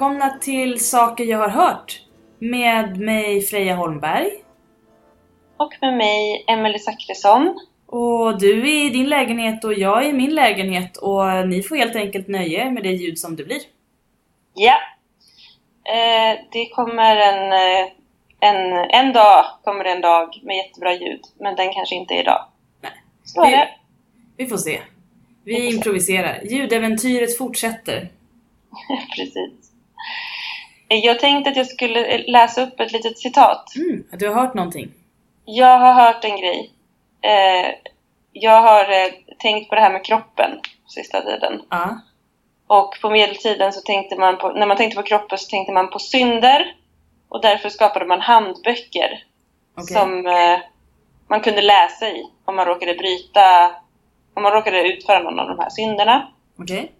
välkomna till Saker jag har hört. Med mig Freja Holmberg. Och med mig Emelie Zackrisson. Och du är i din lägenhet och jag är i min lägenhet och ni får helt enkelt nöja er med det ljud som det blir. Ja. Eh, det kommer en, eh, en... En dag kommer en dag med jättebra ljud, men den kanske inte är idag. Nej. Så är Vi, det. vi får se. Vi improviserar. Ljudäventyret fortsätter. Precis. Jag tänkte att jag skulle läsa upp ett litet citat. Mm, du har hört någonting? Jag har hört en grej. Eh, jag har eh, tänkt på det här med kroppen sista tiden. Ja. Och på medeltiden så tänkte man på, när man tänkte på kroppen så tänkte man på synder. Och därför skapade man handböcker Okej. som eh, man kunde läsa i om man råkade bryta, om man råkade utföra någon av de här synderna. Okej.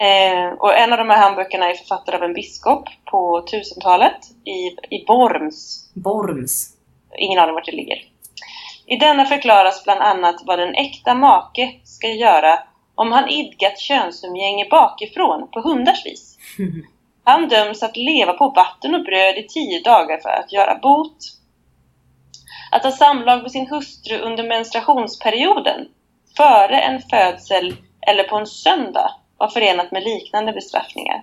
Eh, och en av de här handböckerna är författad av en biskop på 1000-talet i, i Worms. Borms. Ingen aning vart det ligger. I denna förklaras bland annat vad en äkta make ska göra om han idkat könsumgänge bakifrån på hundars vis. Han döms att leva på vatten och bröd i tio dagar för att göra bot. Att ha samlag med sin hustru under menstruationsperioden, före en födsel eller på en söndag var förenat med liknande bestraffningar.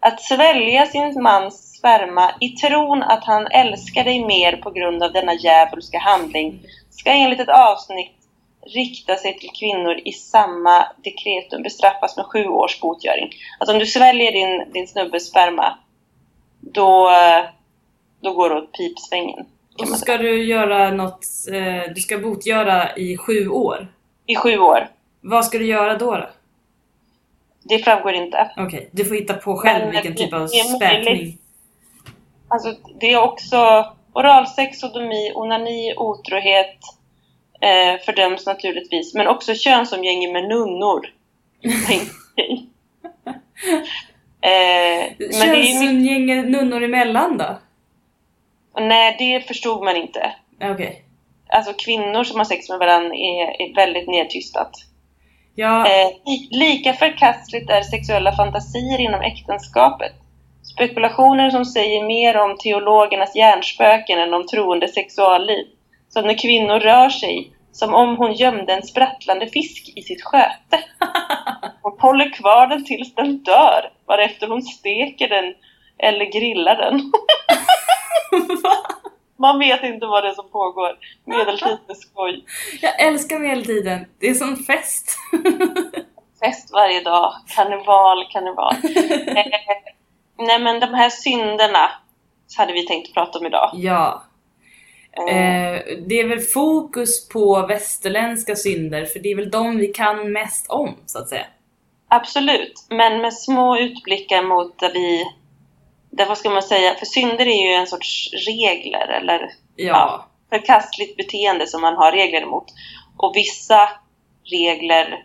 Att svälja sin mans sperma i tron att han älskar dig mer på grund av denna djävulska handling ska enligt ett avsnitt rikta sig till kvinnor i samma dekretum bestraffas med sju års botgöring. Alltså om du sväljer din, din snubbes sperma, då, då går du åt pipsvängen. Och så ska du göra något, eh, du ska botgöra i sju år. I sju år. Vad ska du göra då? då? Det framgår inte. Okej, du får hitta på själv Men vilken det- typ av späkning. Alltså, det är också oralsex, sodomi, onani, otrohet eh, fördöms naturligtvis. Men också könsumgänge med nunnor. Eh, men det är ju mycket, Könsumgänge nunnor emellan då? Nej, det förstod man inte. Okej. Alltså kvinnor som har sex med varandra är, är väldigt nedtystat. Ja, Eh, li- lika förkastligt är sexuella fantasier inom äktenskapet. Spekulationer som säger mer om teologernas hjärnspöken än om troende sexualliv. Som när kvinnor rör sig som om hon gömde en sprattlande fisk i sitt sköte. Hon håller kvar den tills den dör, varefter hon steker den eller grillar den. Man vet inte vad det är som pågår. Medeltid är skoj. jag älskar medeltiden. Det är som fest. fest varje dag. Karneval, karneval. eh, nej men de här synderna hade vi tänkt prata om idag. ja. Eh, Eh, det är väl fokus på västerländska synder, för det är väl de vi kan mest om, så att säga. absolut, men med små utblickar mot där vi... Där, vad ska man säga? För synder är ju en sorts regler eller Ja. förkastligt beteende som man har regler emot. Och vissa regler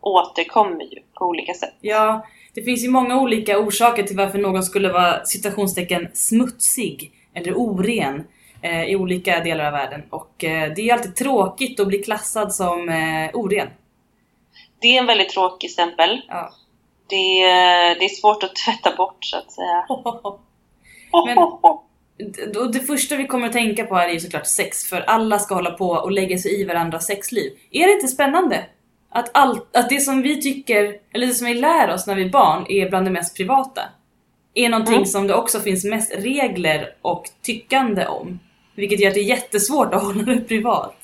återkommer ju på olika sätt. Ja, det finns ju många olika orsaker till varför någon skulle vara citationstecken smutsig eller oren eh, i olika delar av världen. Och eh, det är alltid tråkigt att bli klassad som eh, oren. Det är en väldigt tråkig stämpel. Ja. Det, är- det är svårt att tvätta bort så att säga. Men- det första vi kommer att tänka på här är ju såklart sex, för alla ska hålla på och lägga sig i varandras sexliv. Är det inte spännande? Att, allt, att det som vi tycker, eller det som vi lär oss när vi är barn, är bland det mest privata. Är någonting Mm. som det också finns mest regler och tyckande om. Vilket gör att det är jättesvårt att hålla det privat.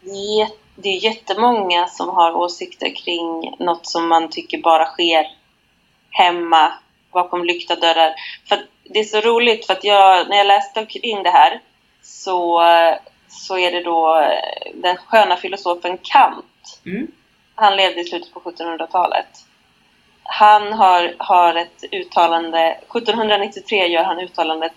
Det är jät- det är jättemånga som har åsikter kring något som man tycker bara sker hemma bakom lyckta dörrar. För det är så roligt för att jag, när jag läste kring det här så, så är det då eh, den sköna filosofen Kant. Mm. Han levde i slutet på 1700-talet. Han har, har ett uttalande, 1793 gör han uttalandet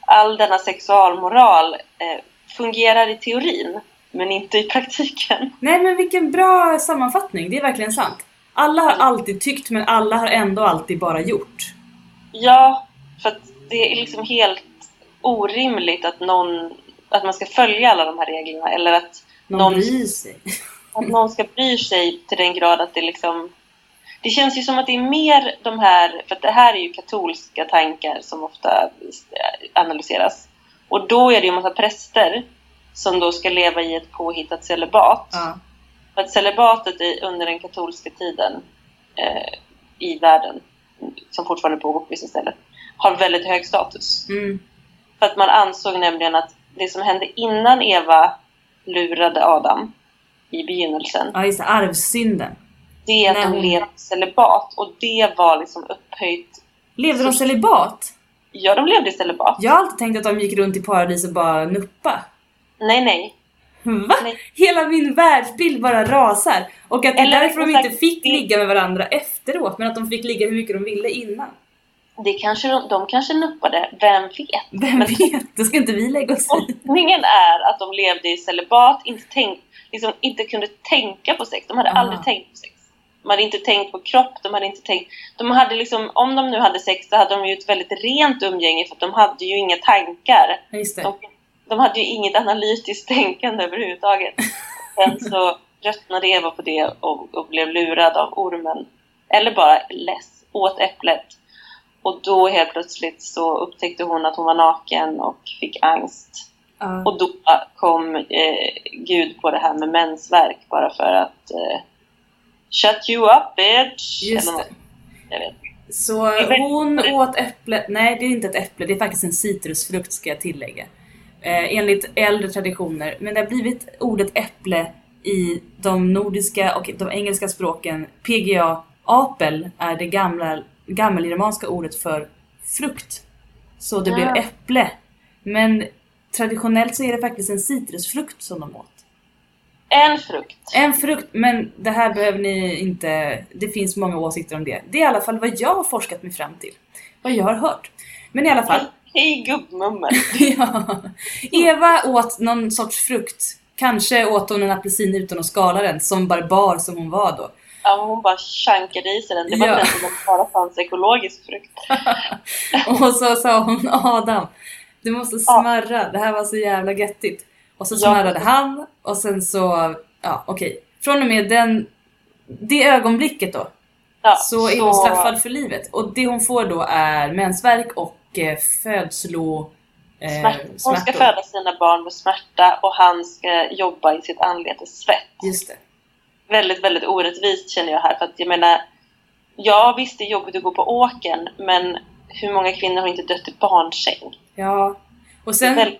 all denna sexualmoral eh, fungerar i teorin men inte i praktiken. Nej men vilken bra sammanfattning, det är verkligen sant. Alla har alltid tyckt men alla har ändå alltid bara gjort. Ja, för att det är liksom helt orimligt att någon att man ska följa alla de här reglerna eller att Någon Någon- bryr sig. att någon ska bry sig till den grad att det liksom Det känns ju som att det är mer de här, för att det här är ju katolska tankar som ofta analyseras. Och då är det ju en massa präster som då ska leva i ett påhittat celibat. Ja. För att celibatet i, under den katolska tiden eh, i världen, som fortfarande pågår på vissa ställen, har väldigt hög status. Mm. För att man ansåg nämligen att det som hände innan Eva lurade Adam i begynnelsen, ja, just det. Arvssynden. det är att Nej, de levde celibat. Och det var liksom upphöjt. Levde de celibat? Ja, de levde i celibat. Jag har alltid tänkt att de gick runt i paradis och bara nuppa. Nej, nej. Va? Nej. Hela min världsbild bara rasar. Och att Eller därför de inte fick ligga med varandra efteråt, men att de fick ligga hur mycket de ville innan. Det kanske de, de kanske nuppade, vem vet? Vem Men- vet? Det ska inte vi lägga oss i. Forskningen är att de levde i celibat, inte, tänk, liksom inte kunde tänka på sex. De hade Aha. aldrig tänkt på sex. De hade inte tänkt på kropp, de hade inte tänkt... De hade liksom, om de nu hade sex så hade de ju ett väldigt rent umgänge för att de hade ju inga tankar. Just det. De, de hade ju inget analytiskt tänkande överhuvudtaget. Sen så tröttnade Eva på det och, och blev lurad av ormen. Eller bara less, åt äpplet. Och då helt plötsligt så upptäckte hon att hon var naken och fick angst. Ja. Och då kom eh, Gud på det här med mensvärk bara för att eh, Shut you up bitch! Just det. Jag vet. Så hon åt äpple, nej det är inte ett äpple, det är faktiskt en citrusfrukt ska jag tillägga. Eh, enligt äldre traditioner, men det har blivit ordet äpple i de nordiska och de engelska språken. PGA, apel, är det gamla, gammelgermanska ordet för frukt. Så det blev Ah. äpple. Men traditionellt så är det faktiskt en citrusfrukt som de åt. En frukt. En frukt, men det här behöver ni inte... Det finns många åsikter om det. Det är i alla fall vad jag har forskat mig fram till. Vad jag har hört. Men i alla fall. Hej gubbmummel! ja. Eva åt någon sorts frukt. Kanske åt hon en apelsin utan att skala den, som barbar som hon var då. Ja, hon bara chankade i sig den. Det var Ja. ens som bara fanns ekologisk frukt. Och så sa hon Adam, du måste smarra, det här var så jävla göttigt. Och så Ja. smarrade han och sen så, ja okej. Från och med den, det ögonblicket då, Ja, så är hon straffad för livet. Och det hon får då är mensvärk och födslo... Eh, Smärt, hon ska föda sina barn med smärta och han ska jobba i sitt anletes svett. Just det. Väldigt, väldigt orättvist känner jag här. För att jag menar, ja visst det är jobbigt att gå på åkern, men hur många kvinnor har inte dött i barnsäng? Ja. Och sen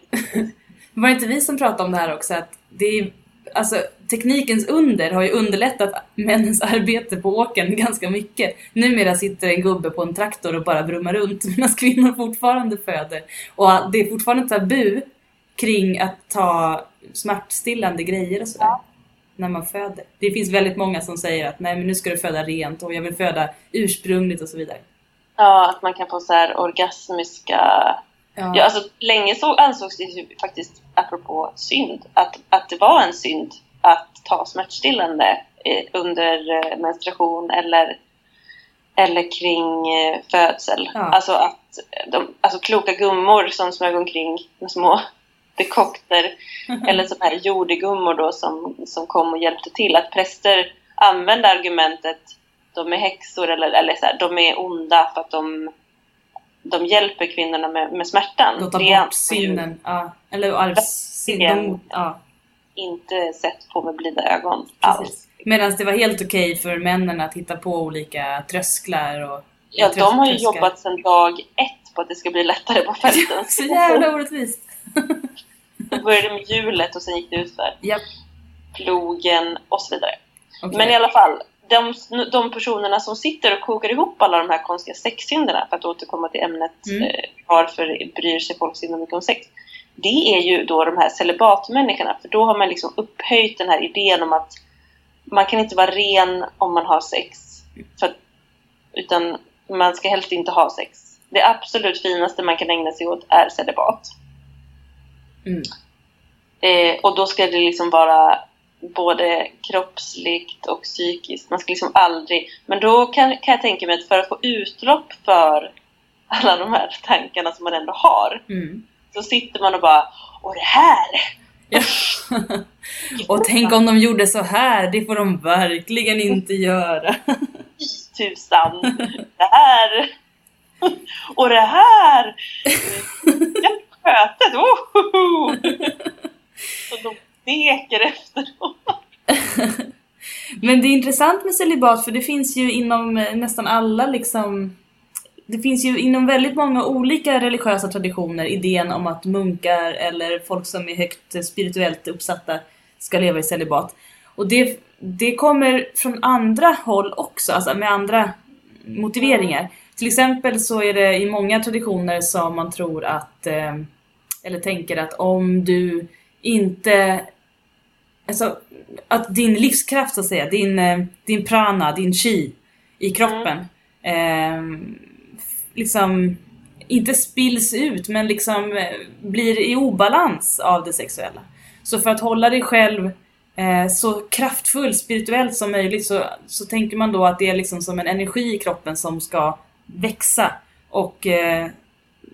var det inte vi som pratade om det här också att det är, alltså teknikens under har ju underlättat männens arbete på åkern ganska mycket. Numera sitter en gubbe på en traktor och bara brummar runt medan kvinnor fortfarande föder. Och det är fortfarande tabu kring att ta smärtstillande grejer och sådär. När man föder. Det finns väldigt många som säger att nej men nu ska du föda rent och jag vill föda ursprungligt och så vidare. Ja, att man kan få så här orgasmiska... Ja. Ja, alltså länge så ansågs det ju faktiskt, apropå synd, att, att det var en synd att ta smärtstillande eh, under eh, menstruation eller, eller kring eh, födsel. Ja. Alltså att de, alltså kloka gummor som smög omkring med små dekokter eller som här jordegummor då som, som kom och hjälpte till. Att präster använde argumentet de är häxor eller, eller så här, de är onda för att de, de hjälper kvinnorna med, med smärtan. Låta Det bort ju synden. Ja. Eller arvssynden. Ja. inte sett på med blida ögon alls. Medan det var helt okej för männen att hitta på olika trösklar och... Ja, de har ju jobbat sedan dag ett på att det ska bli lättare på fälten. Så jävla orättvist! Det började med hjulet och sen gick det utför. Japp. Plogen och så vidare. okej. Men i alla fall, de, de personerna som sitter och kokar ihop alla de här konstiga sexsynderna, för att återkomma till ämnet Mm. eh, varför bryr sig folk så mycket om sex? Det är ju då de här celibatmänniskorna, för då har man liksom upphöjt den här idén om att man kan inte vara ren om man har sex. För, utan man ska helst inte ha sex. Det absolut finaste man kan ägna sig åt är celibat. Mm. Eh, och då ska det liksom vara både kroppsligt och psykiskt. Man ska liksom aldrig... Men då kan, kan jag tänka mig att för att få utlopp för alla de här tankarna som man ändå har, Mm. så sitter man och bara Och det här! Ja. och tänk om de gjorde så här, det får de verkligen inte göra. tusan, det här och det här skötet, oh, steker efteråt. Men det är intressant med celibat för det finns ju inom eh, nästan alla liksom det finns ju inom väldigt många olika religiösa traditioner idén om att munkar eller folk som är högt eh, spirituellt uppsatta ska leva i celibat. Och det, det kommer från andra håll också, alltså med andra motiveringar. Till exempel så är det i många traditioner som man tror att, eh, eller tänker att om du inte, alltså att din livskraft så att säga, din, eh, din prana, din chi i kroppen mm. eh, liksom inte spills ut men liksom eh, blir i obalans av det sexuella. Så för att hålla dig själv eh, så kraftfull spirituellt som möjligt så, så tänker man då att det är liksom som en energi i kroppen som ska växa och eh,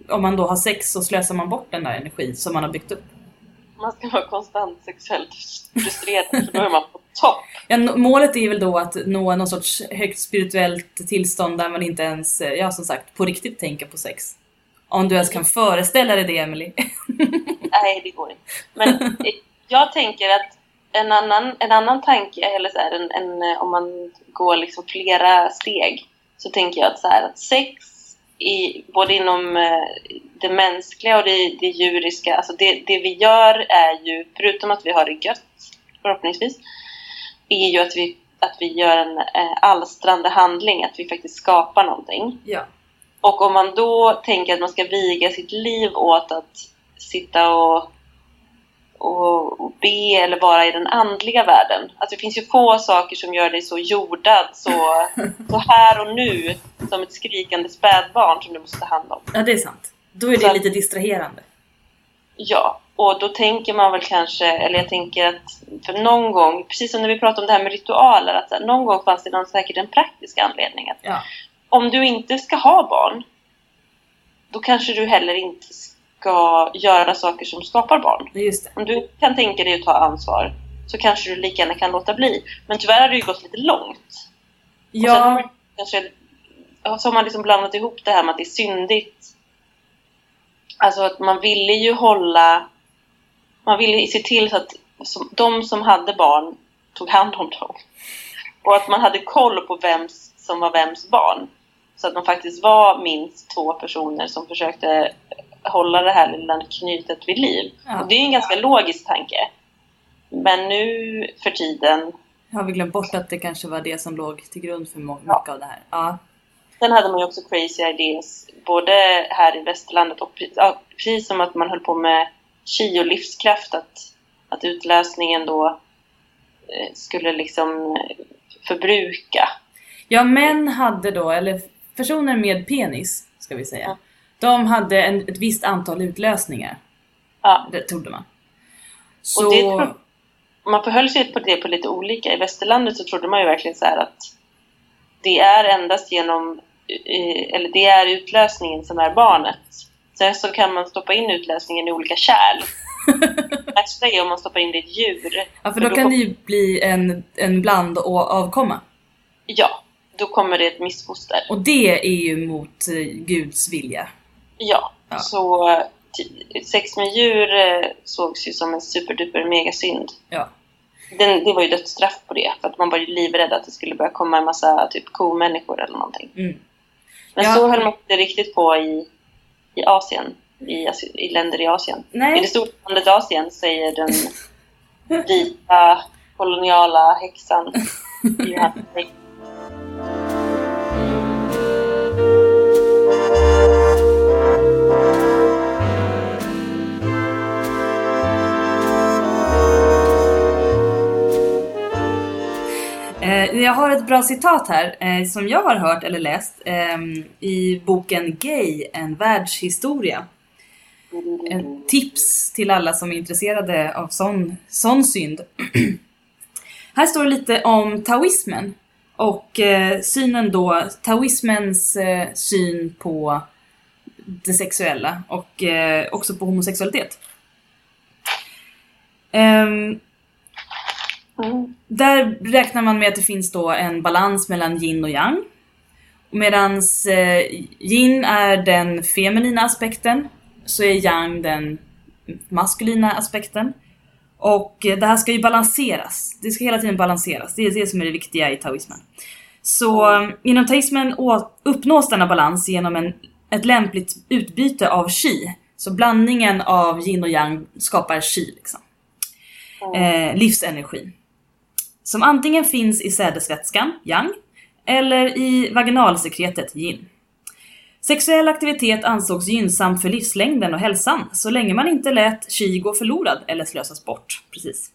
om man då har sex så slösar man bort den där energin som man har byggt upp. Man ska vara konstant sexuellt frustrerad så då är man på topp. Ja, målet är väl då att nå någon sorts högt spirituellt tillstånd där man inte ens, eh, ja som sagt, på riktigt tänker på sex. Om du ens kan föreställa dig det, Emily. Nej, det går inte. Men jag tänker att en annan, en annan tanke, eller så här, en, en, eh, om man går liksom flera steg, så tänker jag att, så här, att sex i, både inom eh, det mänskliga och det, det djuriska, alltså det, det vi gör är ju, förutom att vi har det gött, förhoppningsvis, är ju att vi, att vi gör en eh, alstrande handling, att vi faktiskt skapar någonting. Ja. Och om man då tänker att man ska viga sitt liv åt att sitta och, och, och be eller vara i den andliga världen. Alltså det finns ju få saker som gör dig så jordad, så, så här och nu, som ett skrikande spädbarn som du måste ta hand om. Ja, det är sant. Då är det så, lite distraherande. Ja, och då tänker man väl kanske, eller jag tänker att för någon gång, precis som när vi pratade om det här med ritualer, att här, någon gång fanns det någon, säkert en praktisk anledning. Att ja. Om du inte ska ha barn, då kanske du heller inte ska göra saker som skapar barn. Om du kan tänka dig att ta ansvar så kanske du lika gärna kan låta bli. Men tyvärr har det ju gått lite långt. Ja. Och kanske, så har man liksom blandat ihop det här med att det är syndigt. Alltså att man ville ju hålla man ville se till så att de som hade barn tog hand om dem. Och att man hade koll på vems som var vems barn. Så att man faktiskt var minst två personer som försökte hålla det här lilla knytet vid liv. Ja. Och det är en ganska logisk tanke. Men nu för tiden... Har vi glömt bort att det kanske var det som låg till grund för mycket ja. av det här? Ja. Sen hade man ju också crazy ideas, både här i västerlandet och precis som att man höll på med chi och livskraft att, att utlösningen då eh, skulle liksom eh, förbruka. Ja, män hade då, eller personer med penis ska vi säga, ja. De hade en, ett visst antal utlösningar. Ja. Det trodde man. Så... Och det, man förhöll sig på det på lite olika. I västerlandet så trodde man ju verkligen så att det är endast genom, eller det är utlösningen som är barnet. Sen så kan man stoppa in utlösningen i olika kärl. Värsta är om man stoppar in det i ett djur. Ja, för då, för då kan det ju bli en, en bland och avkomma. Ja, då kommer det ett missfoster. Och det är ju mot eh, Guds vilja. Ja, ja. så sex med djur eh, sågs ju som en superduper megasynd. Ja. Den, det var ju dödsstraff på det, för att man var ju livrädd att det skulle börja komma en massa typ komänniskor eller någonting. Mm. Men ja. så höll man inte riktigt på i i Asien, i, i länder i Asien. Nej. I det stora landet Asien säger den vita koloniala häxan Eh, jag har ett bra citat här eh, som jag har hört eller läst eh, i boken Gay, en världshistoria. En tips till alla som är intresserade av sån, sån synd. här står det lite om taoismen och eh, synen då, taoismens eh, syn på det sexuella och eh, också på homosexualitet. Um, där räknar man med att det finns då en balans mellan yin och yang. Medan eh, yin är den feminina aspekten så är yang den maskulina aspekten. Och eh, det här ska ju balanseras. Det ska hela tiden balanseras. Det är det som är det viktiga i taoismen. Så mm. inom taoismen uppnås denna balans genom en, ett lämpligt utbyte av chi. Så blandningen av yin och yang skapar chi. Liksom. Mm. Eh, livsenergi. Som antingen finns i sädesvätskan, yang, eller i vaginalsekretet, yin. Sexuell aktivitet ansågs gynnsamt för livslängden och hälsan så länge man inte lät chi gå förlorad eller slösas bort. Precis.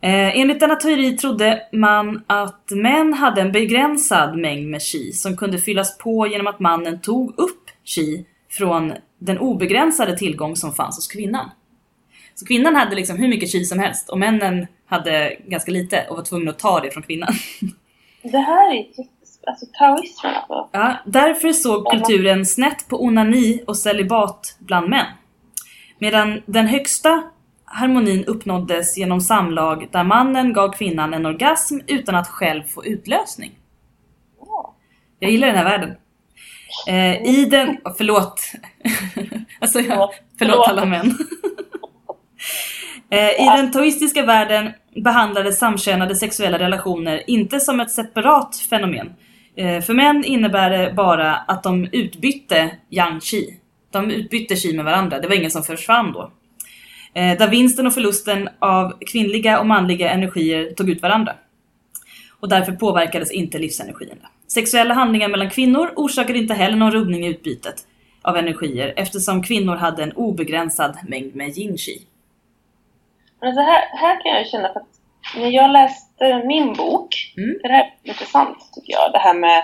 Eh, enligt denna teori trodde man att män hade en begränsad mängd med chi som kunde fyllas på genom att mannen tog upp chi från den obegränsade tillgång som fanns hos kvinnan. Så kvinnan hade liksom hur mycket chi som helst och männen hade ganska lite och var tvungna att ta det från kvinnan. Det här är alltså taoismen alltså. Ja, därför såg kulturen snett på onani och celibat bland män. Medan den högsta harmonin uppnåddes genom samlag där mannen gav kvinnan en orgasm utan att själv få utlösning. Jag gillar den här världen. Eh, I den... Förlåt. alltså, jag, förlåt alla män. Eh, I den taoistiska världen behandlades samkönade sexuella relationer inte som ett separat fenomen eh, för män innebär det bara att de utbytte yang chi. De utbytte chi med varandra, det var ingen som försvann då. Eh, där vinsten och förlusten av kvinnliga och manliga energier tog ut varandra. Och därför påverkades inte livsenergierna. Sexuella handlingar mellan kvinnor orsakade inte heller någon rubbning i utbytet av energier eftersom kvinnor hade en obegränsad mängd med yin chi. Men så här, här kan jag känna för att när jag läste min bok, mm. det här är intressant tycker jag, det här med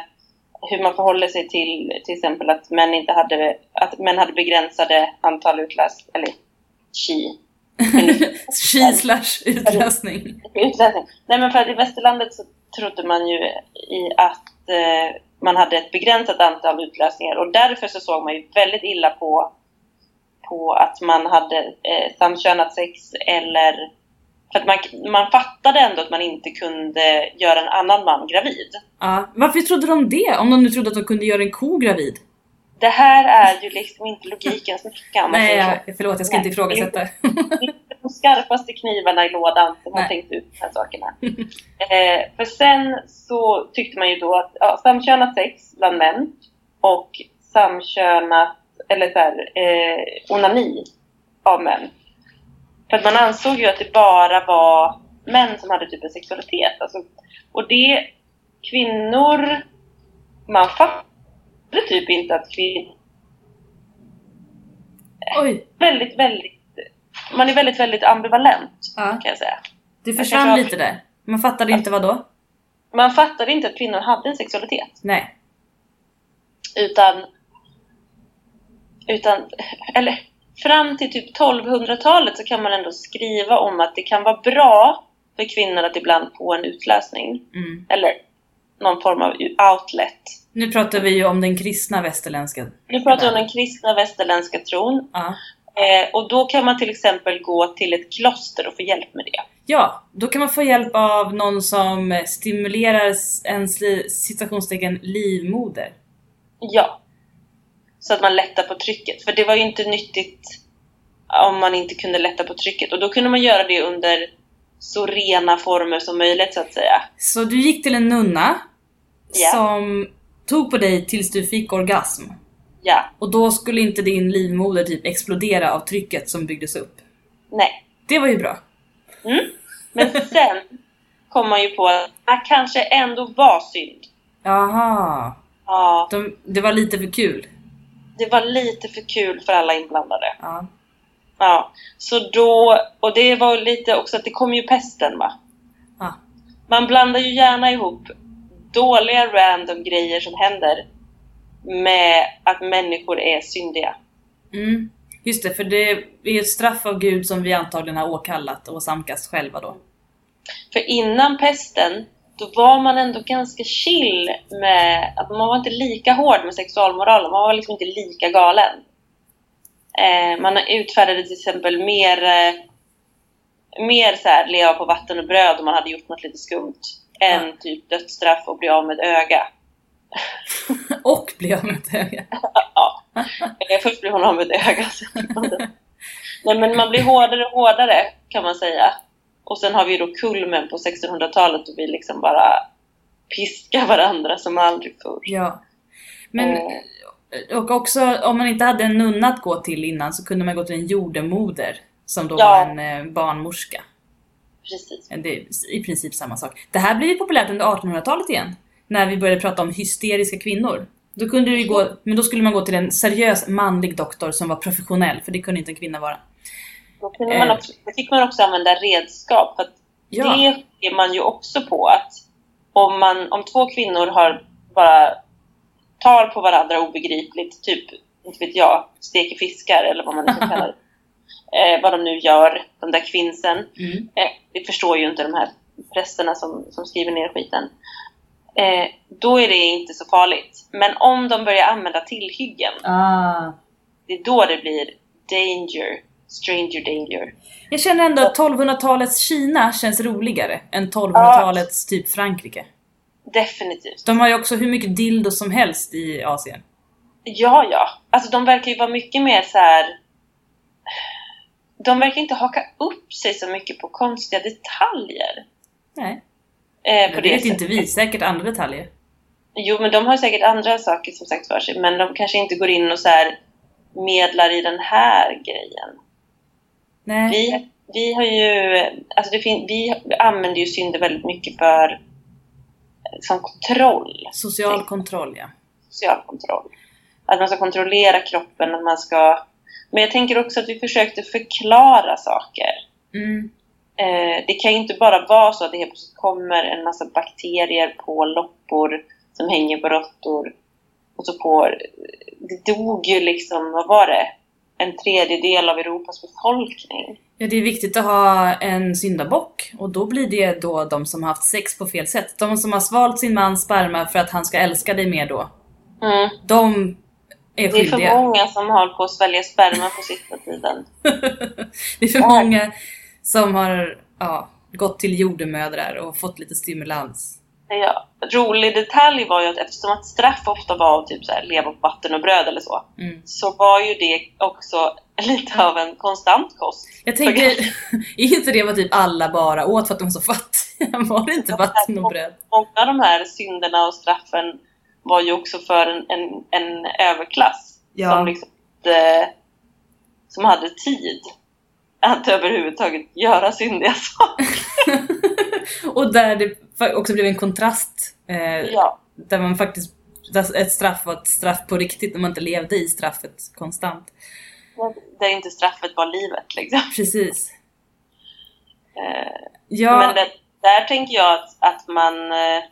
hur man förhåller sig till till exempel att män inte hade, att män hade begränsade antal utlöst, eller chi. chi slash utlösning. utlösning. Nej men för att i västerlandet så trodde man ju i att eh, man hade ett begränsat antal utlösningar och därför så såg man ju väldigt illa på, på att man hade eh, samkönat sex eller för att man, man fattade ändå att man inte kunde göra en annan man gravid. Ja, varför trodde de det? Om de nu trodde att de kunde göra en ko gravid? Det här är ju liksom inte logiken som kan Nej, jag, förlåt jag ska Nej, inte ifrågasätta. Det är de skarpaste knivarna i lådan som Nej. har tänkt ut de här sakerna. eh, för sen så tyckte man ju då att ja, samkönat sex bland män och samkönat, eller så här, eh, onani av män för att man ansåg ju att det bara var män som hade typ en sexualitet. Alltså, och det, kvinnor, man fattade typ inte att kvinnor... Oj. Väldigt, väldigt... Man är väldigt, väldigt ambivalent ja. kan jag säga. Det försvann jag lite där. Man fattade inte vad då? Man fattade inte att kvinnor hade en sexualitet. Nej. Utan... Utan... Eller fram till typ 1200-talet så kan man ändå skriva om att det kan vara bra för kvinnor att ibland få en utlösning. Mm. Eller någon form av outlet. Nu pratar vi ju om den kristna västerländska Nu pratar vi om den kristna västerländska tron. Uh. Eh, och då kan man till exempel gå till ett kloster och få hjälp med det. Ja, då kan man få hjälp av någon som stimulerar ens situationstecken livmoder. Ja, så att man lättar på trycket. För det var ju inte nyttigt om man inte kunde lätta på trycket. Och då kunde man göra det under så rena former som möjligt så att säga. Så du gick till en nunna yeah. som tog på dig tills du fick orgasm? Ja. Och då skulle inte din livmoder typ explodera av trycket som byggdes upp? Nej. Det var ju bra. Mm. Men sen kom man ju på att det kanske ändå var synd. Jaha. Ja. De, det var lite för kul det var lite för kul för alla inblandade. Ja. Ja, så då, och det var lite också att det kom ju pesten va? Ja. Man blandar ju gärna ihop dåliga random grejer som händer med att människor är syndiga. Mm. Just det, för det är ett straff av Gud som vi antagligen har åkallat och samkast själva då. För innan pesten då var man ändå ganska chill med att man var inte lika hård med sexualmoralen. Man var liksom inte lika galen. Eh, man utfärdade till exempel mer, eh, mer så här, leva på vatten och bröd om man hade gjort något lite skumt än typ dödsstraff och bli av med ett öga. och bli av med ett öga. ja. Eh, Först blir hon av med ett öga. Nej, men man blir hårdare och hårdare kan man säga. Och sen har vi då kulmen på 1600-talet och vi liksom bara piskar varandra som aldrig förr. Ja. Men, Eh, och också om man inte hade en nunna att gå till innan så kunde man gå till en jordemoder som då Ja. var en eh, barnmorska. precis. Det är i princip samma sak. Det här blev ju populärt under 1800-talet igen. När vi började prata om hysteriska kvinnor. Då kunde du gå, men då skulle man gå till en seriös manlig doktor som var professionell, för det kunde inte en kvinna vara. Då, kunde man Eh. också, då fick man också använda redskap. För Ja. Det är man ju också på att om, man, om två kvinnor har bara tar på varandra obegripligt, typ, inte vet jag, steker fiskar eller vad man nu ska kalla det. Eh, vad de nu gör, de där kvinnsen. Mm. Eh, vi förstår ju inte de här prästerna som, som skriver ner skiten. Eh, då är det inte så farligt. Men om de börjar använda tillhyggen, Ah. det är då det blir danger, stranger danger. Jag känner ändå att 1200-talets Kina känns roligare än 1200-talets typ Frankrike. Definitivt. De har ju också hur mycket dildo som helst i Asien. Ja, ja. Alltså de verkar ju vara mycket mer så här. De verkar inte haka upp sig så mycket på konstiga detaljer. Nej, Eh, på det vet sättet. inte vi. Säkert andra detaljer. Jo, men de har säkert andra saker som sagt för sig. Men de kanske inte går in och så här medlar i den här grejen. Nej. Vi, vi har ju, alltså det fin- vi använder ju synder väldigt mycket för som kontroll. Social kontroll, ja. social kontroll. Att man ska kontrollera kroppen, att man ska... Men jag tänker också att vi försökte förklara saker. Mm. Eh, det kan ju inte bara vara så att det helt plötsligt kommer en massa bakterier på loppor som hänger på råttor. Och så får... Det dog ju liksom, vad var det? En tredjedel av Europas befolkning. Ja, det är viktigt att ha en syndabock och då blir det då de som har haft sex på fel sätt. De som har svalt sin mans sperma för att han ska älska dig mer då. Mm. De är Det är för skyldiga. många som har på att svälja sperma på sista tiden. det är för många som har ja, gått till jordemödrar och fått lite stimulans. Ja, rolig detalj var ju att eftersom att straff ofta var typ så här, leva på vatten och bröd eller så, Mm. så var ju det också lite av en konstant kost. Jag tänker, är inte det vad typ alla bara åt för att de var så fattiga? Var det inte vatten och bröd? Många av de här synderna och straffen var ju också för en, en, en överklass Ja. som liksom inte, som hade tid att överhuvudtaget göra syndiga saker. och där det också blev en kontrast. Eh, Ja, Där man faktiskt, där ett straff var ett straff på riktigt när man inte levde i straffet konstant. där inte straffet var livet liksom. Precis. Eh, Ja, Men det, där tänker jag att, att man, eh,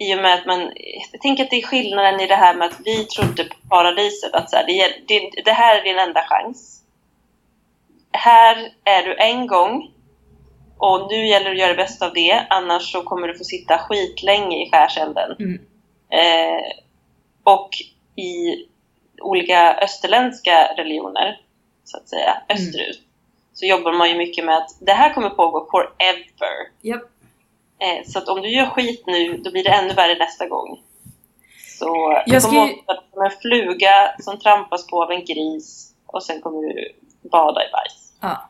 i och med att man, jag tänker att det är skillnaden i det här med att vi trodde på paradiset, att så här, det, det, det här är din enda chans. Här är du en gång och nu gäller det att göra det bästa av det, annars så kommer du få sitta skitlänge i skärselden. Mm. Eh, och i olika österländska religioner, så att säga, österut, så jobbar man ju mycket med att det här kommer pågå forever. Japp. Eh, så att om du gör skit nu, då blir det ännu värre nästa gång. Så Jag du ska kommer åt vara som en fluga som trampas på av en gris och sen kommer du bada i bajs. Ja.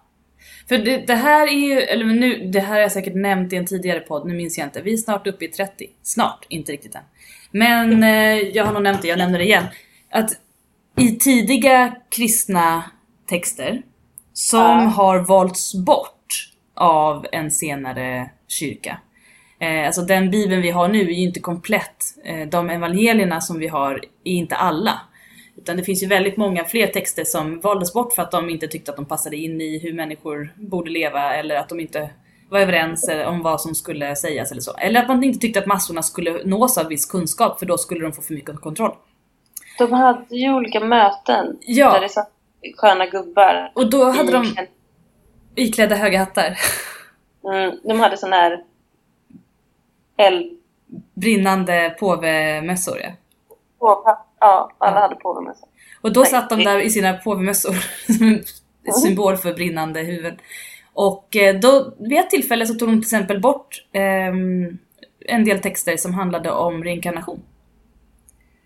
För det, det här är ju, eller nu, det här har jag säkert nämnt i en tidigare podd, nu minns jag inte. Vi är snart uppe i 30. Snart, inte riktigt än. Men eh, jag har nog nämnt det, jag nämner det igen. Att i tidiga kristna texter som Ja. har valts bort av en senare kyrka. Eh, alltså den bibeln vi har nu är ju inte komplett. Eh, de evangelierna som vi har är inte alla. Utan det finns ju väldigt många fler texter som valdes bort för att de inte tyckte att de passade in i hur människor borde leva eller att de inte var överens eh, om vad som skulle sägas eller så. Eller att man inte tyckte att massorna skulle nås av viss kunskap för då skulle de få för mycket kontroll. De hade ju olika möten Ja. där det satt sköna gubbar. Och då hade de iklädda höga hattar. Mm, de hade sån här eld Brinnande påvemössor ja. på Ja, alla Ja. hade på dem. Alltså. Och då Nej, satt de där i sina påvemössor som en symbol för brinnande huvuden. Och eh, då, vid ett tillfälle så tog de till exempel bort ehm, en del texter som handlade om reinkarnation.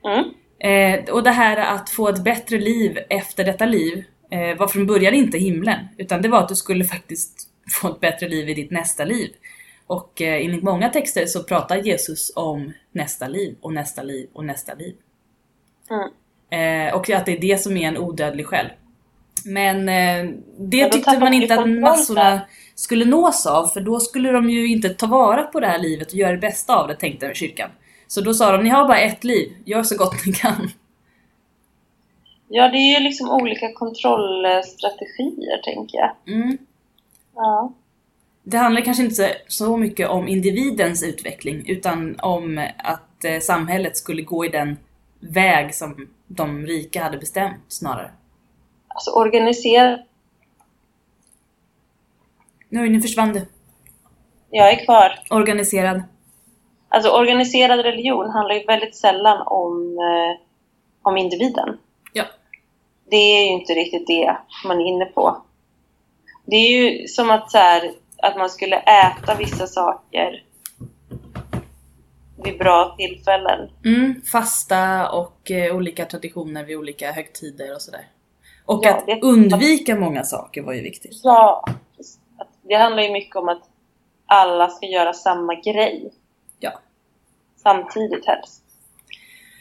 Mm. Eh, och det här att få ett bättre liv efter detta liv eh, var från början inte himlen, utan det var att du skulle faktiskt få ett bättre liv i ditt nästa liv. Och eh, enligt många texter så pratar Jesus om nästa liv och nästa liv och nästa liv. Mm. Eh, och att det är det som är en odödlig själ. Men eh, det då tyckte man inte att massorna skulle nås av, för då skulle de ju inte ta vara på det här livet och göra det bästa av det, tänkte kyrkan. Så då sa de, ni har bara ett liv, gör så gott ni kan. Ja, det är ju liksom olika kontrollstrategier, tänker jag. Mm. Ja. Det handlar kanske inte så- så mycket om individens utveckling, utan om att eh, samhället skulle gå i den väg som de rika hade bestämt snarare. Alltså organisera... Nu, nu försvann det. Jag är kvar. Organiserad. Alltså organiserad religion handlar ju väldigt sällan om, eh, om individen. Ja. Det är ju inte riktigt det man är inne på. Det är ju som att, så här, att man skulle äta vissa saker vid bra tillfällen. Mm, fasta och eh, olika traditioner vid olika högtider och sådär. Och Ja, att det- undvika många saker var ju viktigt. Ja, att det handlar ju mycket om att alla ska göra samma grej. Ja. Samtidigt helst.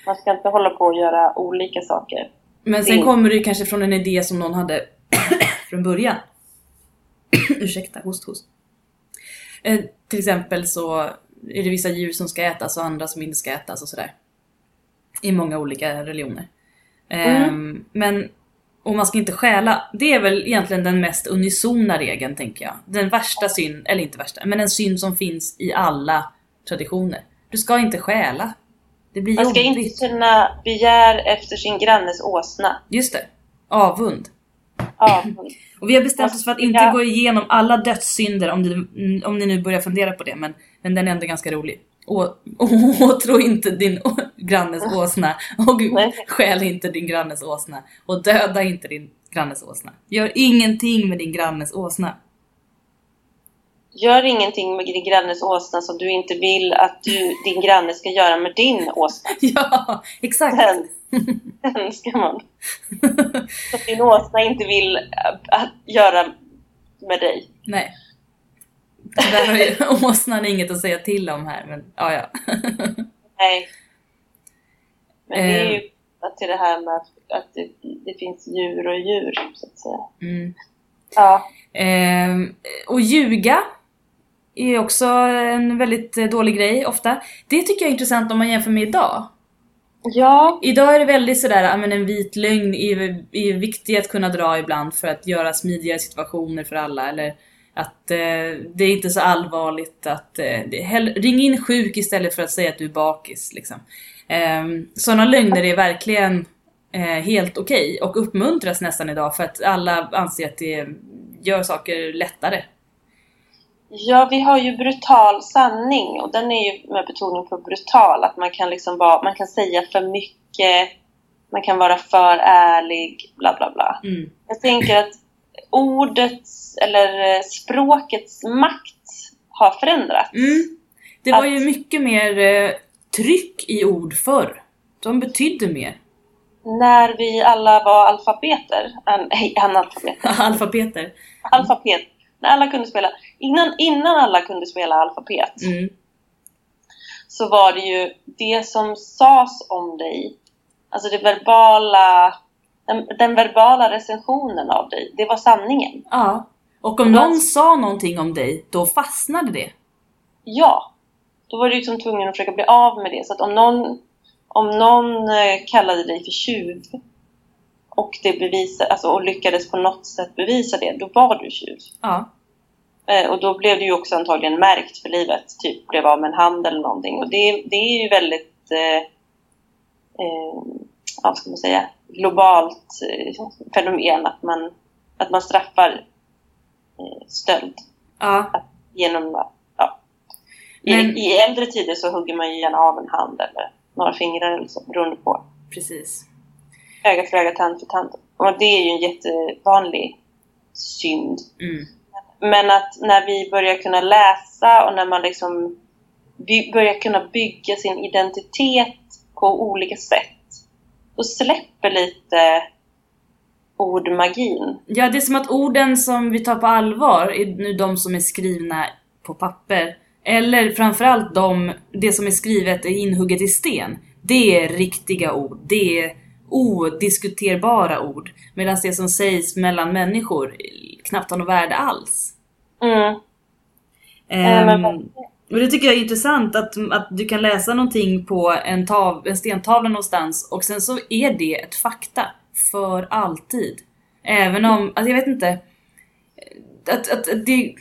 Man ska inte hålla på och göra olika saker. Men sen Mm. kommer det ju kanske från en idé som någon hade från början. Ursäkta, host host. Eh, till exempel så är det vissa djur som ska ätas och andra som inte ska ätas och sådär. I många olika religioner. Ehm, men, och man ska inte stjäla. Det är väl egentligen den mest unisona regeln tänker jag. Den värsta synd, eller inte värsta, men en synd som finns i alla traditioner. Du ska inte stjäla. Det blir Man ska inte jobbigt. känna begär efter sin grannes åsna. Just det. Avund. Ja, Och vi har bestämt oss för att inte gå igenom alla dödssynder om, ni- mm, om ni nu börjar fundera på det, men, men den är ändå ganska rolig. Åtrå inte din grannes åsna och stjäl inte din grannes åsna och döda inte din grannes åsna. Gör ingenting med din grannes åsna. Gör ingenting med din grannes åsna som du inte vill att du, din granne ska göra med din åsna. Ja, exakt! Den, den ska man. Som din åsna inte vill att göra med dig. Nej. Tyvärr har ju åsnan inget att säga till om här, men ja, ja. Nej. Men det är Eh. ju kopplat till det här med att, det, det finns djur och djur, så att säga. Mm. Ja. Ehm, och ljuga är också en väldigt eh, dålig grej ofta. Det tycker jag är intressant om man jämför med idag. Ja, Idag är det väldigt sådär, men en vit lögn är, är viktig att kunna dra ibland för att göra smidigare situationer för alla. Eller att eh, det är inte så allvarligt att eh, hell, ring in sjuk istället för att säga att du är bakis. Liksom. Ehm, Sådana lögner är verkligen eh, helt okej och uppmuntras nästan idag för att alla anser att det gör saker lättare. Ja, vi har ju brutal sanning och den är ju med betoning på brutal. Att man kan liksom vara, man kan säga för mycket, man kan vara för ärlig, bla bla bla. Mm. Jag tänker att ordets, eller eh, språkets makt har förändrats. Mm. Det var Att- ju mycket mer eh, tryck i ord förr. De betydde mer. När vi alla var alfabeter, an, nej, analfabeter, Alfabeter. alfabet, när alla kunde spela, innan, innan alla kunde spela alfabet, Mm. så var det ju det som sades om dig, alltså det verbala, den, den verbala recensionen av dig, det var sanningen. Ja. Och om någon sa någonting om dig, då fastnade det. Ja, då var du liksom tvungen att försöka bli av med det. Så att om någon, om någon eh, kallade dig för tjuv och, det bevisar, alltså, och lyckades på något sätt bevisa det, då var du tjuv. Ja. Eh, och då blev du ju också antagligen märkt för livet, typ blev av med en hand eller någonting. Och det, det är ju väldigt, eh, eh, vad ska man säga, globalt eh, fenomen att man, att man straffar eh, stöld Ja. genom, ja. I, Men- I äldre tider så hugger man ju gärna av en hand eller några fingrar eller så, beroende på. Precis. Öga för öga, tand för tand. Och det är ju en jättevanlig synd. Mm. Men att när vi börjar kunna läsa och när man liksom börjar kunna bygga sin identitet på olika sätt. Och släpper lite ordmagin. Ja, det är som att orden som vi tar på allvar är nu de som är skrivna på papper. Eller framförallt de, det som är skrivet är inhugget i sten. Det är riktiga ord. Det är odiskuterbara ord. Medan det som sägs mellan människor knappt har något värde alls. Mm. Ehm, och det tycker jag är intressant att, att du kan läsa någonting på en, tav, en stentavla någonstans och sen så är det ett fakta för alltid. Även om, alltså jag vet inte. Att, att, att det,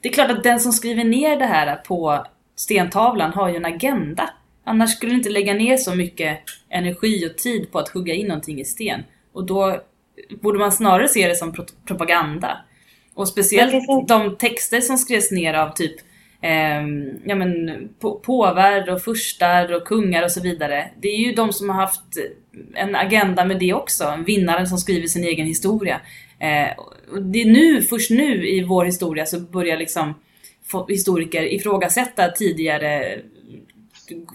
det är klart att den som skriver ner det här på stentavlan har ju en agenda. Annars skulle du inte lägga ner så mycket energi och tid på att hugga in någonting i sten. Och då borde man snarare se det som pro propaganda. Och speciellt de texter som skrevs ner av typ eh, ja, men, på, påvar och furstar och kungar och så vidare. Det är ju de som har haft en agenda med det också. En vinnare som skriver sin egen historia. Eh, och det är nu, först nu i vår historia så börjar liksom historiker ifrågasätta tidigare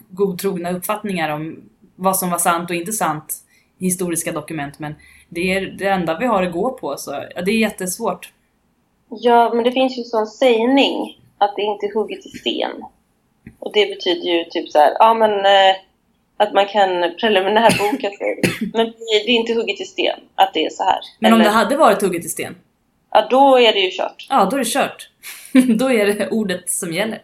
godtrogna uppfattningar om vad som var sant och inte sant i historiska dokument. Men det är det enda vi har att gå på, så ja, det är jättesvårt. Ja, men det finns ju en sån sägning att det inte är hugget i sten. Och det betyder ju typ så här, ja men eh, att man kan preliminärboka sig. Men det är inte hugget i sten att det är så här. Men Eller, om det hade varit hugget i sten? Ja, då är det ju kört. Ja, då är det kört. då är det ordet som gäller.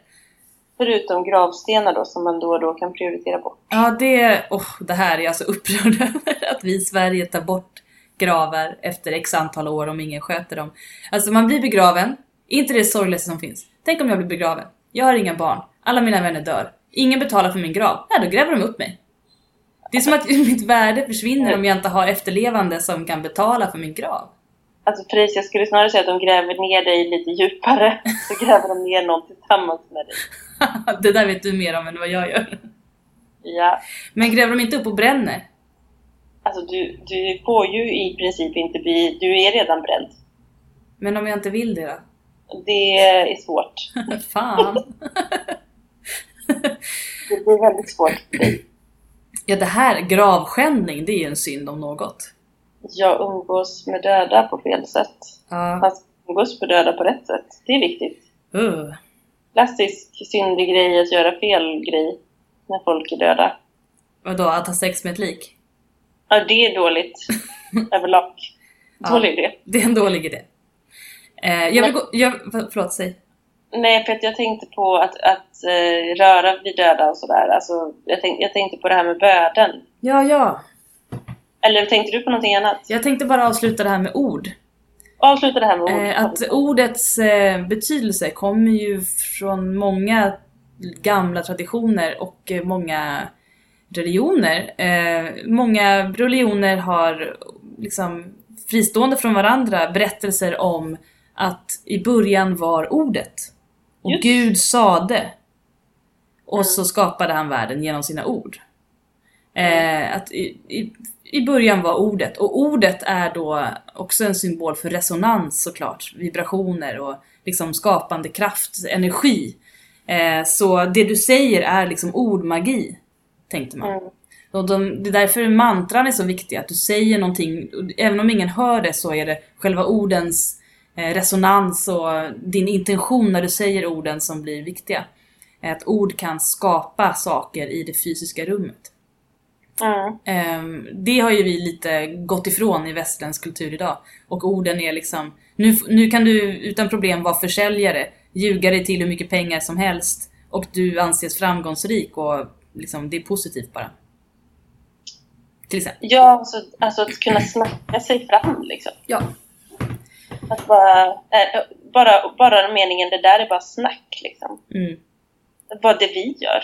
Förutom gravstenar då som man då och då kan prioritera bort. Ja, det, oh, det här är jag så upprörd över. Att vi i Sverige tar bort gravar efter x antal år om ingen sköter dem. Alltså man blir begraven, inte det sorgligaste som finns. Tänk om jag blir begraven. Jag har inga barn. Alla mina vänner dör. Ingen betalar för min grav. Ja, då gräver de upp mig. Det är som att mitt värde försvinner om jag inte har efterlevande som kan betala för min grav. Alltså precis, jag skulle snarare säga att de gräver ner dig lite djupare. Så gräver de ner någon tillsammans med dig. det där vet du mer om än vad jag gör. Ja. Men gräver de inte upp och bränner? Alltså du, du får ju i princip inte bli... Du är redan bränd. Men om jag inte vill det då? Det är svårt. Fan! det blir väldigt svårt för dig. Ja, det här, gravskändning, det är ju en synd om något. Jag umgås med döda på fel sätt. Ja. Fast umgås med döda på rätt sätt. Det är viktigt. Uh. Klassisk syndig grej att göra fel grej när folk är döda. Vadå, att ha sex med ett lik? Ja, det är dåligt. Överlag. Dålig ja, idé. Det är en dålig idé. Eh, jag vill gå... Jag, förlåt, säg. Nej, att jag tänkte på att, att uh, röra vid döda och sådär. Alltså, jag, tänk, jag tänkte på det här med böden. Ja, ja. Eller tänkte du på någonting annat? Jag tänkte bara avsluta det här med ord. Avsluta det här med ord. Eh, att ordets eh, betydelse kommer ju från många gamla traditioner och eh, många religioner. Eh, många religioner har liksom fristående från varandra berättelser om att i början var ordet. Och Just. Gud sade. Och mm. så skapade han världen genom sina ord. Eh, att i, i, i, början var ordet, och ordet är då också en symbol för resonans såklart, vibrationer och liksom skapande kraft, energi. Eh, så det du säger är liksom ordmagi, tänkte man. Mm. Och de, det är därför mantran är så viktig, att du säger någonting, även om ingen hör det så är det själva ordens resonans och din intention när du säger orden som blir viktiga. Att ord kan skapa saker i det fysiska rummet. Mm. Det har ju vi lite gått ifrån i västerländsk kultur idag. Och orden är liksom, nu, nu kan du utan problem vara försäljare, ljuga dig till hur mycket pengar som helst och du anses framgångsrik och liksom, det är positivt bara. Till exempel. Ja, alltså, alltså att kunna snacka sig fram liksom. Ja. Att bara, äh, bara, bara meningen, det där är bara snack liksom. Mm. Vad det vi gör.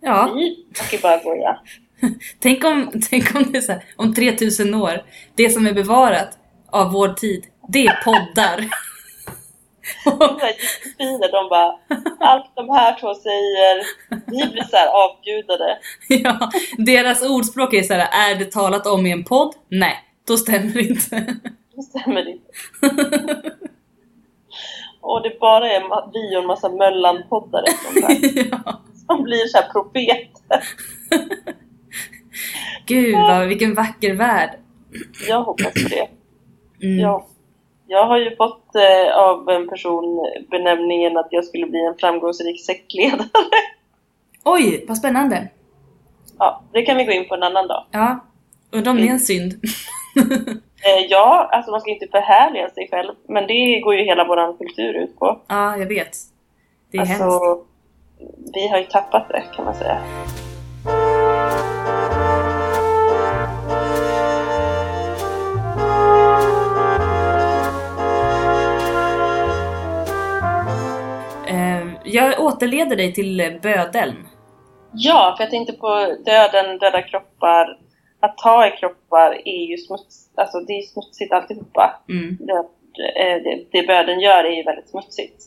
Ja. Vi åker bara goja. tänk, om, tänk om det är så här, om 3000 år, det som är bevarat av vår tid, det är poddar. Jättefina, de bara, allt de här två säger, vi blir så här avgudade. Ja, deras ordspråk är så här, är det talat om i en podd? Nej, då stämmer det inte. Stämmer det inte. Och det bara är vi och en massa mellanpoddare som, ja. som blir så här profeter. Gud, vad, vilken vacker värld! Jag hoppas på det. Mm. Ja. Jag har ju fått eh, av en person benämningen att jag skulle bli en framgångsrik sektledare. Oj, vad spännande! Ja, det kan vi gå in på en annan dag. Ja, undrar om det är en synd. Eh, ja, alltså man ska inte förhärliga sig själv, men det går ju hela vår kultur ut på. ja, jag vet. Det är alltså, hemskt. vi har ju tappat det kan man säga. Eh, jag återleder dig till bödeln. Ja, för jag tänkte på döden, döda kroppar. Att ta i kroppar är ju smuts, alltså det är smutsigt alltihopa. Mm. Det, eh, det, det böden gör är ju väldigt smutsigt.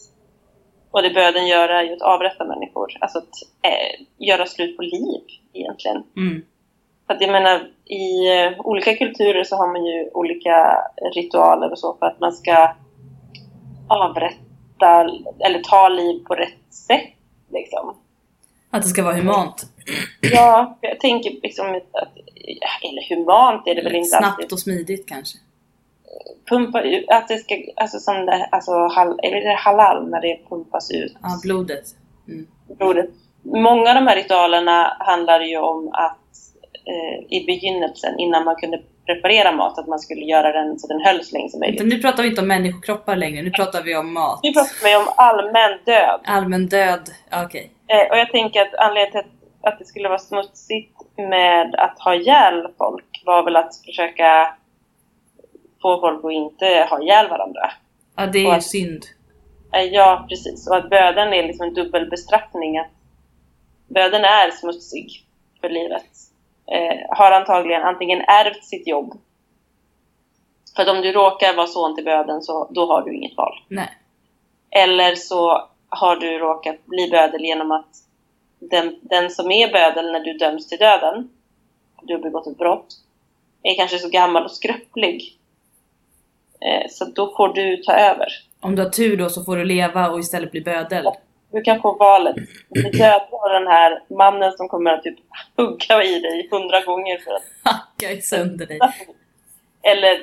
Och det böden gör är ju att avrätta människor. Alltså att eh, göra slut på liv egentligen. Mm. För att jag menar, i eh, olika kulturer så har man ju olika ritualer och så för att man ska avrätta eller ta liv på rätt sätt. Liksom. Att det ska vara humant. Ja, jag tänker liksom att, eller humant är det väl inte Snabbt alltid. och smidigt kanske. Pumpa ut, att det ska, alltså som det, alltså hal, är det halal när det pumpas ut Ja, blodet. Mm. blodet. Många av de här ritualerna handlar ju om att eh, i begynnelsen, innan man kunde preparera mat, att man skulle göra den så den höll så länge som möjligt. Nu pratar vi inte om människokroppar längre, nu pratar vi om mat. Nu pratar vi om allmän död. Allmän död. Okej. Eh, och jag tänker att anledningen till att, att det skulle vara smutsigt med att ha ihjäl folk var väl att försöka få folk att inte ha ihjäl varandra. Ja, det är att- synd. Eh, ja, precis. Och att böden är liksom en dubbel bestraffning. Att böden är smutsig för livet. Eh, har antagligen antingen ärvt sitt jobb. För att om du råkar vara son till böden så då har du inget val. Nej. Eller så har du råkat bli bödel genom att den, den som är bödel när du döms till döden, du har begått ett brott, är kanske så gammal och skröplig. Eh, så då får du ta över. Om du har tur då så får du leva och istället bli bödel. Du kan få valet. Du dödar den här mannen som kommer att typ hugga i dig hundra gånger för att... Hacka sönder dig. Eller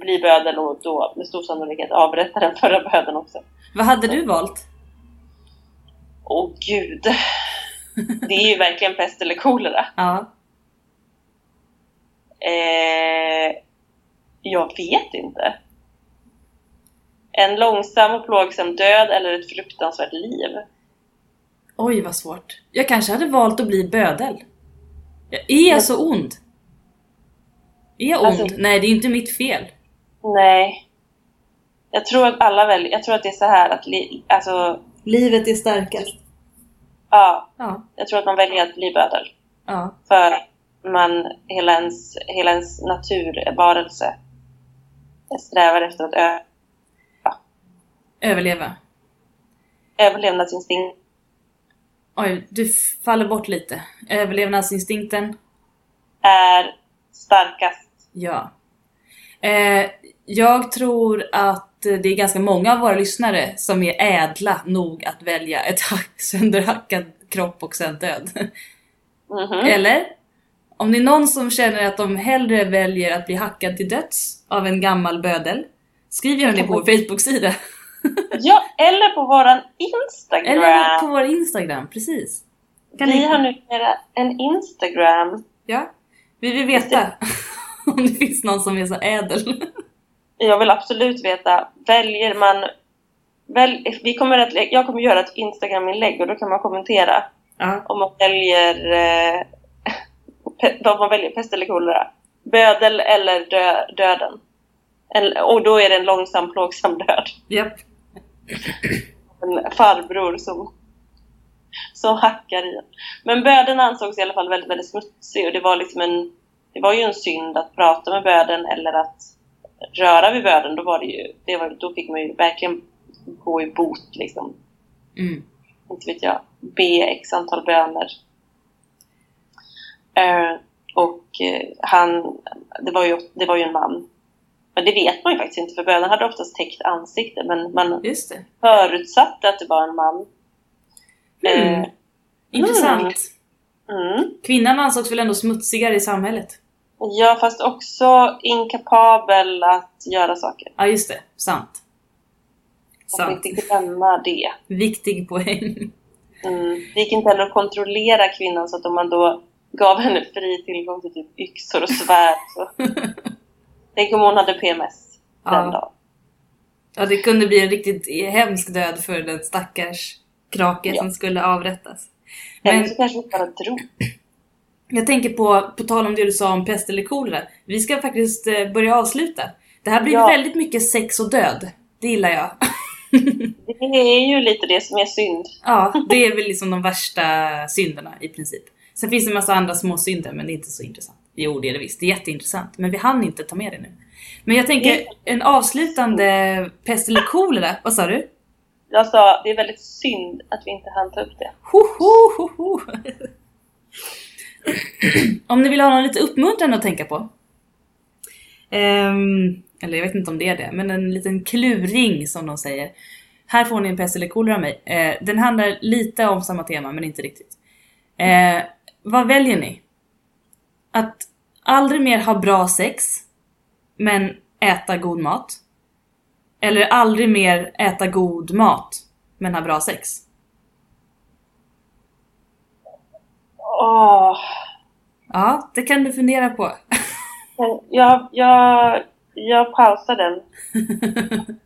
bli bödel och då med stor sannolikhet avrätta den förra böden också. Vad hade du valt? Åh gud! Det är ju verkligen pest eller kolera. Ja. Eh, jag vet inte. En långsam och plågsam död eller ett fruktansvärt liv? Oj, vad svårt. Jag kanske hade valt att bli bödel. Jag är jag så ond? Är jag ond? Alltså- Nej, det är inte mitt fel. Nej. Jag tror att alla väljer, jag tror att det är så här att, li, alltså, Livet är starkast. Ja, Ja. jag tror att man väljer att bli bödel. Ja. För man, hela ens, hela ens naturvarelse strävar efter att ö- Överleva. överlevnadsinstinkt. Oj, du faller bort lite. Överlevnadsinstinkten. är starkast. Ja. Eh, jag tror att det är ganska många av våra lyssnare som är ädla nog att välja ett hack, sönderhackad kropp och sen död. Mhm. Eller? Om det är någon som känner att de hellre väljer att bli hackad till döds av en gammal bödel, skriv gärna det på vår Facebook-sida. Ja, eller på våran Instagram. Eller på vår Instagram, precis. Kan Vi ni- har numera en Instagram. Ja, vi vill veta om det finns någon som är så ädel. Jag vill absolut veta, väljer man... Väl, vi kommer att, jag kommer göra ett Instagram-inlägg och då kan man kommentera Ja. om man väljer eh, vad man väljer, pest eller kolera. Bödel eller dö, döden. En, och då är det en långsam, plågsam död. Japp. en farbror som, som hackar i en. Men böden ansågs i alla fall väldigt, väldigt smutsig och det var liksom en det var ju en synd att prata med böden eller att röra vid böden. Då, var det ju, det var, då fick man ju verkligen gå i bot liksom. Mm. Inte vet jag. Be x antal böner. Eh, och eh, han, det var, ju, det var ju en man. Men det vet man ju faktiskt inte för bönen hade oftast täckt ansikte men man Just det. förutsatte att det var en man. Mm. Eh, Intressant. Mm. Kvinnan ansågs väl ändå smutsigare i samhället? Ja, fast också inkapabel att göra saker. Ja, just det. Sant. Och Sant. inte glömma det. Viktig poäng. Mm. Det gick inte heller att kontrollera kvinnan så att om man då gav henne fri tillgång till typ yxor och svärd så... Tänk om hon hade PMS den Ja. dagen. Ja, det kunde bli en riktigt hemsk död för den stackars krake Ja. som skulle avrättas. Eller Men så kanske hon bara drog. Jag tänker på, på tal om det du sa om pest eller kolera. Vi ska faktiskt eh, börja avsluta. Det här blir Ja. väldigt mycket sex och död. Det gillar jag. Det är ju lite det som är synd. Ja, det är väl liksom de värsta synderna i princip. Sen finns det en massa andra små synder men det är inte så intressant. Jo, det är det visst. Det är jätteintressant. Men vi hann inte ta med det nu. Men jag tänker, en avslutande pest eller kolera. Vad sa du? Jag sa, det är väldigt synd att vi inte hann ta upp det. Ho, ho, ho, ho. Om ni vill ha något lite uppmuntrande att tänka på. Ehm, eller jag vet inte om det är det, men en liten kluring som de säger. Här får ni en pest eller kolera av mig. Eh, den handlar lite om samma tema, men inte riktigt. Eh, vad väljer ni? Att aldrig mer ha bra sex, men äta god mat? Eller aldrig mer äta god mat, men ha bra sex? Åh, Ja, det kan du fundera på. jag, jag, jag pausar den.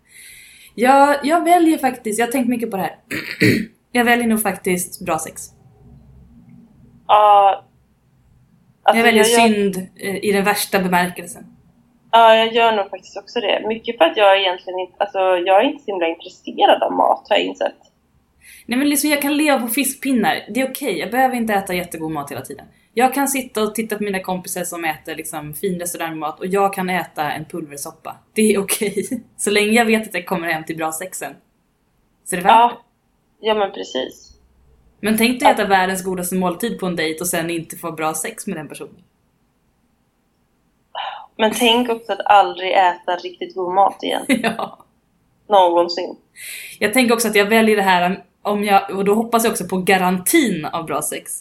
jag, jag väljer faktiskt, jag har tänkt mycket på det här. jag väljer nog faktiskt bra sex. Ja, alltså, jag väljer jag, synd eh, i den värsta bemärkelsen. Ja, jag gör nog faktiskt också det. Mycket för att jag egentligen inte, alltså jag är inte så himla intresserad av mat har jag insett. Nej men liksom jag kan leva på fiskpinnar, det är okej. Jag behöver inte äta jättegod mat hela tiden. Jag kan sitta och titta på mina kompisar som äter liksom fin restaurangmat och jag kan äta en pulversoppa. Det är okej. Så länge jag vet att jag kommer hem till bra sexen. Så det är värt det. Ja, ja men precis. Men tänk dig att äta världens godaste måltid på en dejt och sen inte få bra sex med den personen. Men tänk också att aldrig äta riktigt god mat igen. ja. Någonsin. Jag tänker också att jag väljer det här om jag, och då hoppas jag också på garantin av bra sex.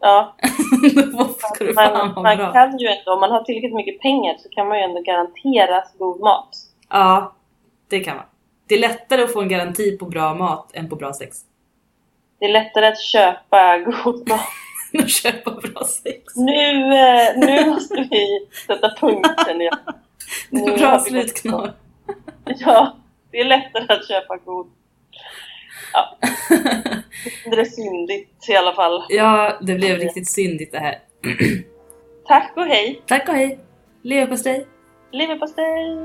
Ja, man, man kan ju ändå, om man har tillräckligt mycket pengar så kan man ju ändå garanteras god mat. Ja, det kan man. Det är lättare att få en garanti på bra mat än på bra sex. Det är lättare att köpa god mat. Än att köpa bra sex. Nu, eh, nu måste vi sätta punkten igen. Det Nu är bra slutknorr. Ja, det är lättare att köpa god. Ja, det är syndigt i alla fall. Ja, det blev riktigt syndigt det här. Tack och hej! Tack och hej! Leverpastej! Leverpastej!